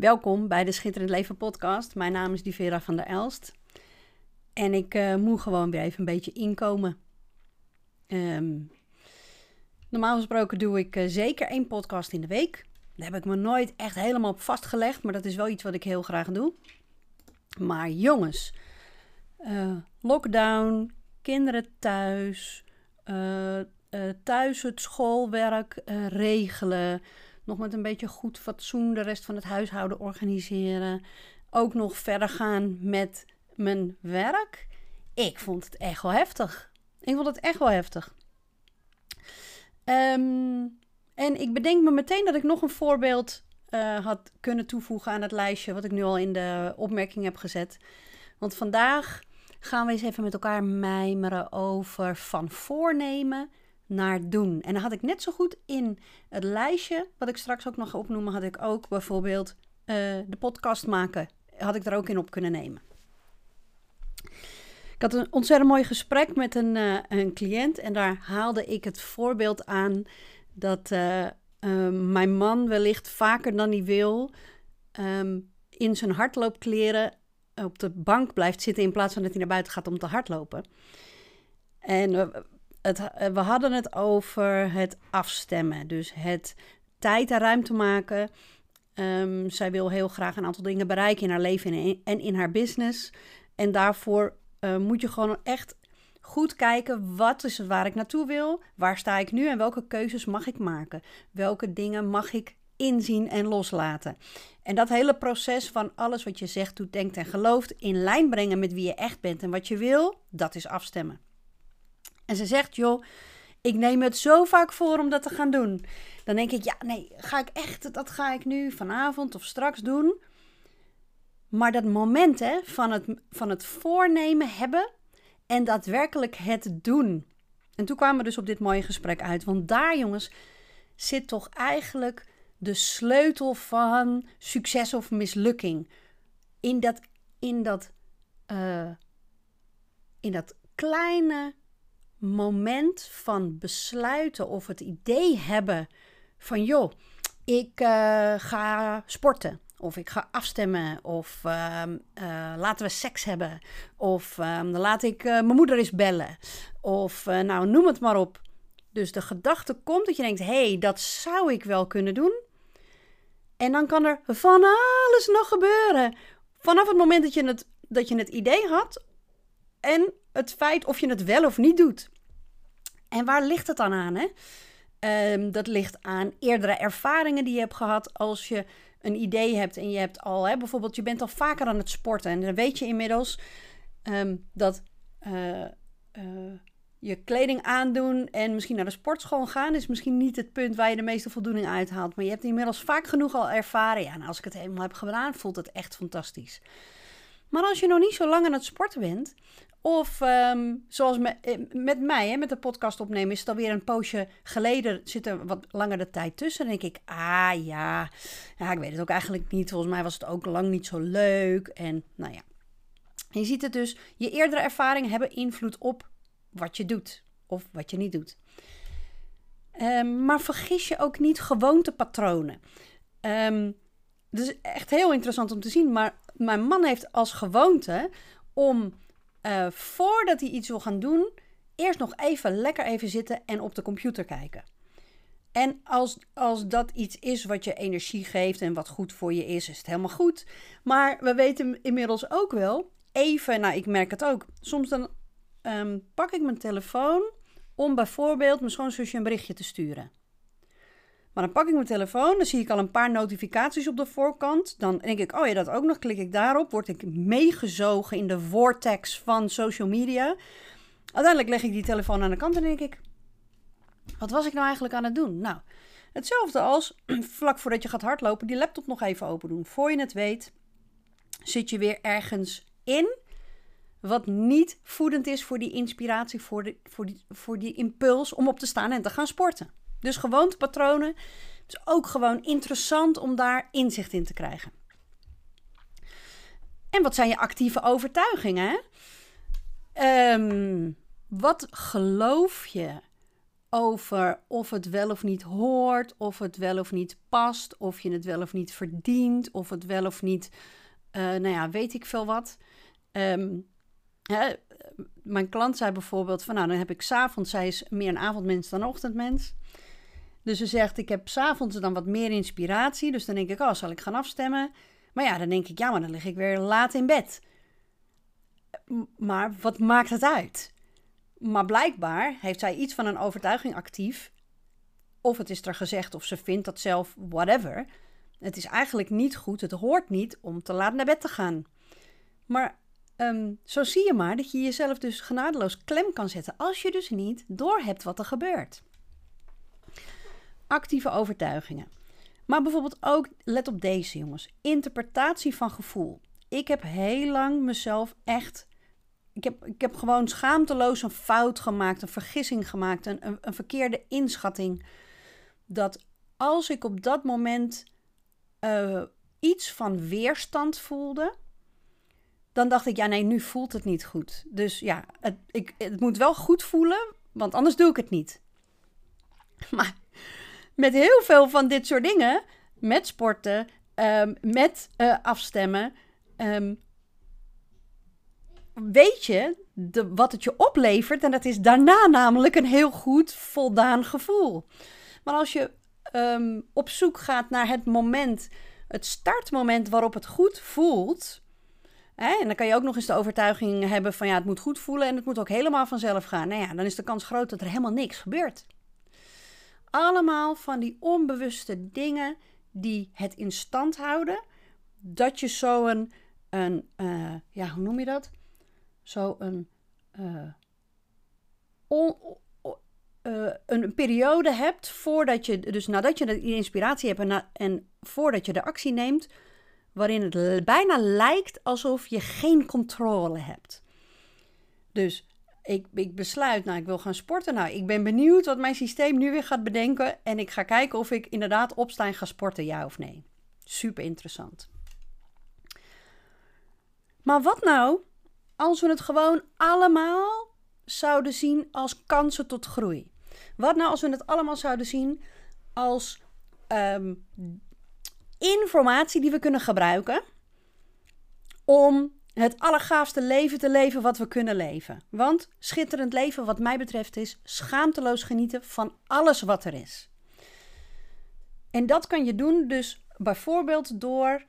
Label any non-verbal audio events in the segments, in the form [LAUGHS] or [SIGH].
Welkom bij de Schitterend Leven podcast. Mijn naam is Divera van der Elst. En ik uh, moet gewoon weer even een beetje inkomen. Um, normaal gesproken doe ik uh, zeker één podcast in de week. Daar heb ik me nooit echt helemaal op vastgelegd, maar dat is wel iets wat ik heel graag doe. Maar jongens, uh, lockdown, kinderen thuis, thuis het schoolwerk regelen nog met een beetje goed fatsoen de rest van het huishouden organiseren. Ook nog verder gaan met mijn werk. Ik vond het echt wel heftig. Ik vond het echt wel heftig. Ehm, en ik bedenk me meteen dat ik nog een voorbeeld uh, had kunnen toevoegen aan het lijstje wat ik nu al in de opmerking heb gezet. Want vandaag gaan we eens even met elkaar mijmeren over van voornemen naar doen. En dan had ik net zo goed in het lijstje, wat ik straks ook nog opnoemen, had ik ook bijvoorbeeld uh, de podcast maken. Had ik er ook in op kunnen nemen. Ik had een ontzettend mooi gesprek met een, uh, een cliënt en daar haalde ik het voorbeeld aan dat uh, mijn man wellicht vaker dan hij wil um, in zijn hardloopkleren op de bank blijft zitten in plaats van dat hij naar buiten gaat om te hardlopen. En het, eh, we hadden het over het afstemmen. Dus het tijd en ruimte maken. Um, zij wil heel graag een aantal dingen bereiken in haar leven en in haar business. En daarvoor uh, moet je gewoon echt goed kijken, wat is het waar ik naartoe wil? Waar sta ik nu en welke keuzes mag ik maken? Welke dingen mag ik inzien en loslaten? En dat hele proces van alles wat je zegt, doet, denkt en gelooft in lijn brengen met wie je echt bent en wat je wil, dat is afstemmen. En ze zegt, joh, ik neem het zo vaak voor om dat te gaan doen. Dan denk ik, ja, nee, ga ik echt, dat ga ik nu vanavond of straks doen. Maar dat moment hè, van, het, van het voornemen hebben en daadwerkelijk het doen. En toen kwamen we dus op dit mooie gesprek uit. Want daar, jongens, zit toch eigenlijk de sleutel van succes of mislukking. In dat, in dat, uh, in dat kleine moment van besluiten of het idee hebben van joh, ik uh, ga sporten. Of ik ga afstemmen. Of uh, uh, laten we seks hebben. Of ehm, dan laat ik eh, mijn moeder eens bellen. Of nou, noem het maar op. Dus de gedachte komt dat je denkt: hé, hey, dat zou ik wel kunnen doen. En dan kan er van alles nog gebeuren. Vanaf het moment dat je het, dat je het idee had en het feit of je het wel of niet doet. En waar ligt het dan aan? Hè? Um, dat ligt aan eerdere ervaringen die je hebt gehad als je een idee hebt en je hebt al, hè, bijvoorbeeld, je bent al vaker aan het sporten en dan weet je inmiddels um, dat uh, uh, je kleding aandoen en misschien naar de sportschool gaan is misschien niet het punt waar je de meeste voldoening uithaalt. Maar je hebt inmiddels vaak genoeg al ervaren. Ja, nou, als ik het helemaal heb gedaan, voelt het echt fantastisch. Maar als je nog niet zo lang aan het sporten bent, of um, zoals eh, met mij, hè, met de podcast opnemen, is het alweer een poosje geleden. Zit er wat langer de tijd tussen. Denk ik, ah ja, ja, ik weet het ook eigenlijk niet. Volgens mij was het ook lang niet zo leuk. En nou ja. je ziet het dus, je eerdere ervaringen hebben invloed op wat je doet of wat je niet doet. Um, maar vergis je ook niet gewoontepatronen. Um, is echt heel interessant om te zien. Maar mijn man heeft als gewoonte om uh, voordat hij iets wil gaan doen, eerst nog even lekker even zitten en op de computer kijken. En als, als dat iets is wat je energie geeft en wat goed voor je is, is het helemaal goed. Maar we weten inmiddels ook wel, even, nou ik merk het ook, soms dan um, pak ik mijn telefoon om bijvoorbeeld mijn schoonzusje een berichtje te sturen. Maar dan pak ik mijn telefoon, dan zie ik al een paar notificaties op de voorkant. Dan denk ik, oh ja, dat ook nog. Klik ik daarop, word ik meegezogen in de vortex van social media. Uiteindelijk leg ik die telefoon aan de kant en denk ik, wat was ik nou eigenlijk aan het doen? Nou, hetzelfde als [CLEARS THROAT] vlak voordat je gaat hardlopen, die laptop nog even open doen. Voor je het weet, zit je weer ergens in wat niet voedend is voor die inspiratie, voor, de, voor, die, voor die impuls om op te staan en te gaan sporten. Dus gewoontepatronen. Het is ook gewoon interessant om daar inzicht in te krijgen. En wat zijn je actieve overtuigingen? Um, wat geloof je over of het wel of niet hoort, of het wel of niet past, of je het wel of niet verdient, of het wel of niet, uh, nou ja, weet ik veel wat. Ehm, hè, mijn klant zei bijvoorbeeld van, nou, dan heb ik s'avonds, zij is meer een avondmens dan een ochtendmens. Dus ze zegt, ik heb s'avonds dan wat meer inspiratie, dus dan denk ik, oh, zal ik gaan afstemmen? Maar ja, dan denk ik, ja, maar dan lig ik weer laat in bed. Maar wat maakt het uit? Maar blijkbaar heeft zij iets van een overtuiging actief. Of het is er gezegd of ze vindt dat zelf, whatever. Het is eigenlijk niet goed, het hoort niet om te laat naar bed te gaan. Maar um, zo zie je maar dat je jezelf dus genadeloos klem kan zetten als je dus niet doorhebt wat er gebeurt. Actieve overtuigingen. Maar bijvoorbeeld ook, let op deze jongens, interpretatie van gevoel. Ik heb heel lang mezelf echt ik heb, ik heb gewoon schaamteloos een fout gemaakt, een vergissing gemaakt, een, een, verkeerde inschatting. Dat als ik op dat moment uh, iets van weerstand voelde, dan dacht ik, ja nee, nu voelt het niet goed. Dus ja, het, ik, het moet wel goed voelen, want anders doe ik het niet. [LAUGHS] Maar met heel veel van dit soort dingen, met sporten, um, met uh, afstemmen, um, weet je de, wat het je oplevert. En dat is daarna namelijk een heel goed, voldaan gevoel. Maar als je um, op zoek gaat naar het moment, het startmoment waarop het goed voelt. Hè, en dan kan je ook nog eens de overtuiging hebben van ja, het moet goed voelen en het moet ook helemaal vanzelf gaan. Nou ja, dan is de kans groot dat er helemaal niks gebeurt. Allemaal van die onbewuste dingen die het in stand houden. Dat je zo een, een uh, ja, hoe noem je dat? zo een, uh, een periode hebt voordat je, dus nadat je de inspiratie hebt en, en voordat je de actie neemt, waarin het bijna lijkt alsof je geen controle hebt. Dus ik, ik besluit, nou, ik wil gaan sporten. Nou, ik ben benieuwd wat mijn systeem nu weer gaat bedenken. En ik ga kijken of ik inderdaad opsta en ga sporten, ja of nee. Super interessant. Maar wat nou als we het gewoon allemaal zouden zien als kansen tot groei? Wat nou als we het allemaal zouden zien als ehm, informatie die we kunnen gebruiken om het allergaafste leven te leven wat we kunnen leven? Want schitterend leven, wat mij betreft, is schaamteloos genieten van alles wat er is. En dat kan je doen dus bijvoorbeeld door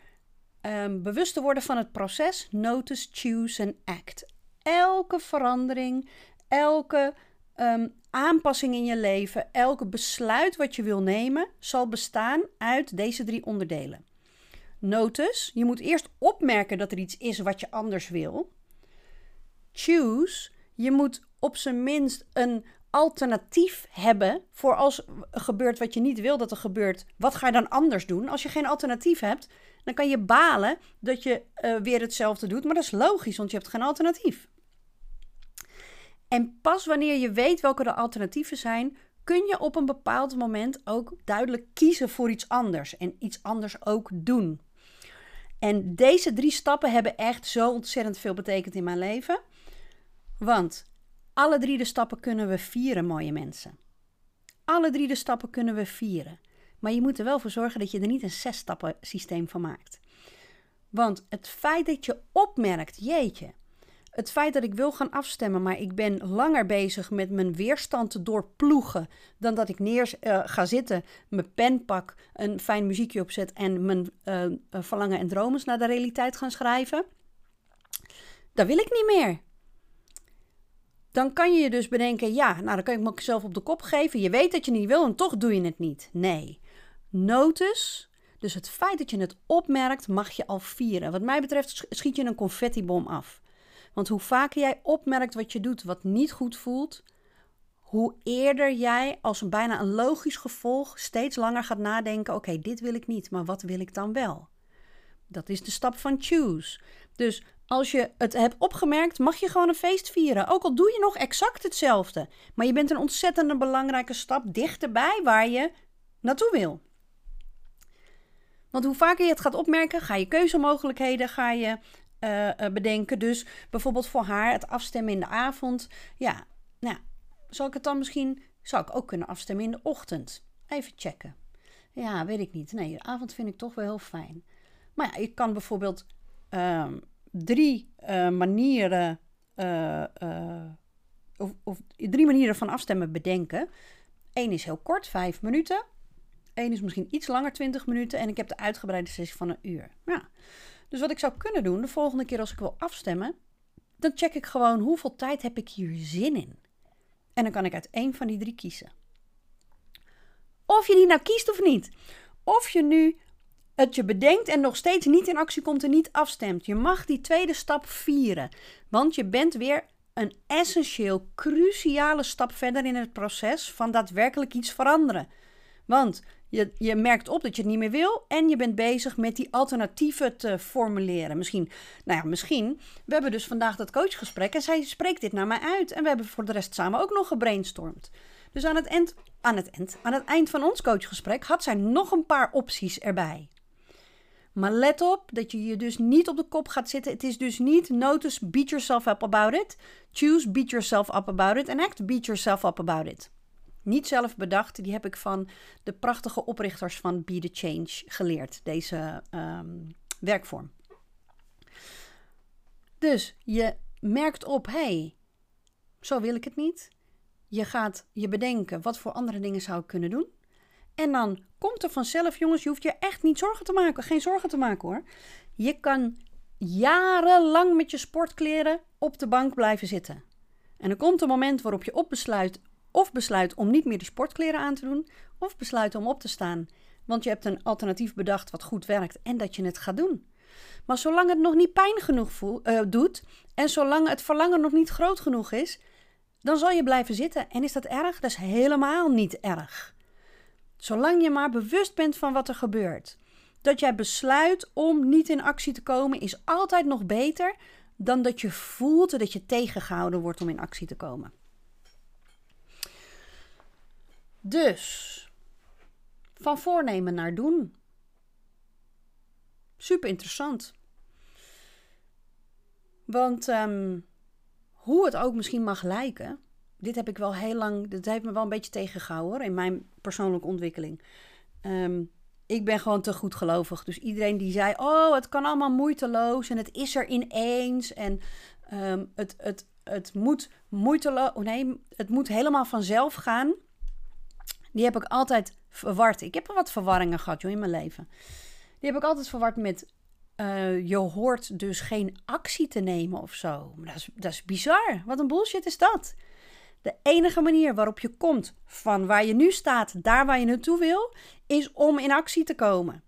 um, bewust te worden van het proces notice, choose en act. Elke verandering, elke um, aanpassing in je leven, elke besluit wat je wil nemen, zal bestaan uit deze drie onderdelen. Notice, je moet eerst opmerken dat er iets is wat je anders wil. Choose, je moet op zijn minst een alternatief hebben voor als gebeurt wat je niet wil dat er gebeurt. Wat ga je dan anders doen? Als je geen alternatief hebt, dan kan je balen dat je uh, weer hetzelfde doet. Maar dat is logisch, want je hebt geen alternatief. En pas wanneer je weet welke de alternatieven zijn, kun je op een bepaald moment ook duidelijk kiezen voor iets anders en iets anders ook doen. En deze drie stappen hebben echt zo ontzettend veel betekend in mijn leven. Want alle drie de stappen kunnen we vieren, mooie mensen. Alle drie de stappen kunnen we vieren. Maar je moet er wel voor zorgen dat je er niet een zes-stappen systeem van maakt. Want het feit dat je opmerkt, jeetje, het feit dat ik wil gaan afstemmen, maar ik ben langer bezig met mijn weerstand te doorploegen dan dat ik neer uh, ga zitten, mijn pen pak, een fijn muziekje opzet en mijn uh, verlangen en dromen naar de realiteit gaan schrijven. Dat wil ik niet meer. Dan kan je je dus bedenken, ja, nou dan kan ik mezelf op de kop geven. Je weet dat je niet wil en toch doe je het niet. Nee. Notice, dus het feit dat je het opmerkt, mag je al vieren. Wat mij betreft schiet je een confettibom af. Want hoe vaker jij opmerkt wat je doet wat niet goed voelt, hoe eerder jij als een bijna een logisch gevolg steeds langer gaat nadenken: oké, dit wil ik niet, maar wat wil ik dan wel? Dat is de stap van choose. Dus als je het hebt opgemerkt, mag je gewoon een feest vieren. Ook al doe je nog exact hetzelfde. Maar je bent een ontzettend belangrijke stap dichterbij waar je naartoe wil. Want hoe vaker je het gaat opmerken, ga je keuzemogelijkheden ga je, uh, bedenken. Dus bijvoorbeeld voor haar het afstemmen in de avond. Ja, nou, zal ik het dan misschien Zou ik ook kunnen afstemmen in de ochtend? Even checken. Ja, weet ik niet. Nee, de avond vind ik toch wel heel fijn. Maar ja, je kan bijvoorbeeld ehm, drie uh, manieren. Of, of, drie manieren van afstemmen bedenken. Eén is heel kort, vijf minuten. Eén is misschien iets langer, 20 minuten. En ik heb de uitgebreide sessie van een uur. Ja. Dus wat ik zou kunnen doen, de volgende keer als ik wil afstemmen, dan check ik gewoon hoeveel tijd heb ik hier zin in. En dan kan ik uit één van die drie kiezen. Of je die nou kiest of niet. Of je nu het je bedenkt en nog steeds niet in actie komt en niet afstemt. Je mag die tweede stap vieren. Want je bent weer een essentieel, cruciale stap verder in het proces van daadwerkelijk iets veranderen. Want je, je merkt op dat je het niet meer wil en je bent bezig met die alternatieven te formuleren. Misschien, nou ja, misschien. We hebben dus vandaag dat coachgesprek en zij spreekt dit naar mij uit. En we hebben voor de rest samen ook nog gebrainstormd. Dus aan het, eind, aan, het eind, aan het eind van ons coachgesprek had zij nog een paar opties erbij. Maar let op dat je je dus niet op de kop gaat zitten. Het is dus niet notice beat yourself up about it. Choose beat yourself up about it. En act beat yourself up about it. Niet zelf bedacht, die heb ik van de prachtige oprichters van Be The Change geleerd, deze um, werkvorm. Dus je merkt op, hé, hey, zo wil ik het niet. Je gaat je bedenken, wat voor andere dingen zou ik kunnen doen? En dan komt er vanzelf, jongens, je hoeft je echt niet zorgen te maken. Geen zorgen te maken hoor. Je kan jarenlang met je sportkleren op de bank blijven zitten. En er komt een moment waarop je op besluit, of besluit om niet meer die sportkleren aan te doen, of besluit om op te staan. Want je hebt een alternatief bedacht wat goed werkt en dat je het gaat doen. Maar zolang het nog niet pijn genoeg uh, doet en zolang het verlangen nog niet groot genoeg is, dan zal je blijven zitten. En is dat erg? Dat is helemaal niet erg. Zolang je maar bewust bent van wat er gebeurt. Dat jij besluit om niet in actie te komen is altijd nog beter dan dat je voelt dat je tegengehouden wordt om in actie te komen. Dus, van voornemen naar doen. Super interessant. Want um, hoe het ook misschien mag lijken, dit heb ik wel heel lang, dit heeft me wel een beetje tegengehouden hoor, in mijn persoonlijke ontwikkeling. Um, ik ben gewoon te goed gelovig. Dus iedereen die zei: Oh, het kan allemaal moeiteloos en het is er ineens. En um, het, het, het moet moeiteloos. Nee, het moet helemaal vanzelf gaan. Die heb ik altijd verward. Ik heb er wat verwarringen gehad joh, in mijn leven. Die heb ik altijd verward met. Uh, je hoort dus geen actie te nemen of zo. Dat is, dat is bizar. Wat een bullshit is dat? De enige manier waarop je komt van waar je nu staat, daar waar je naartoe wil, is om in actie te komen.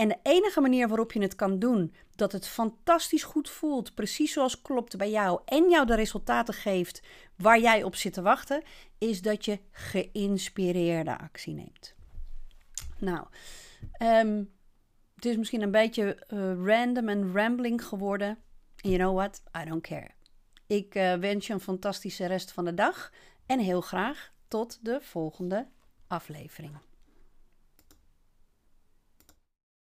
En de enige manier waarop je het kan doen, dat het fantastisch goed voelt, precies zoals klopt bij jou en jou de resultaten geeft waar jij op zit te wachten, is dat je geïnspireerde actie neemt. Nou, um, het is misschien een beetje uh, random en rambling geworden. You know what? I don't care. Ik uh, wens je een fantastische rest van de dag en heel graag tot de volgende aflevering.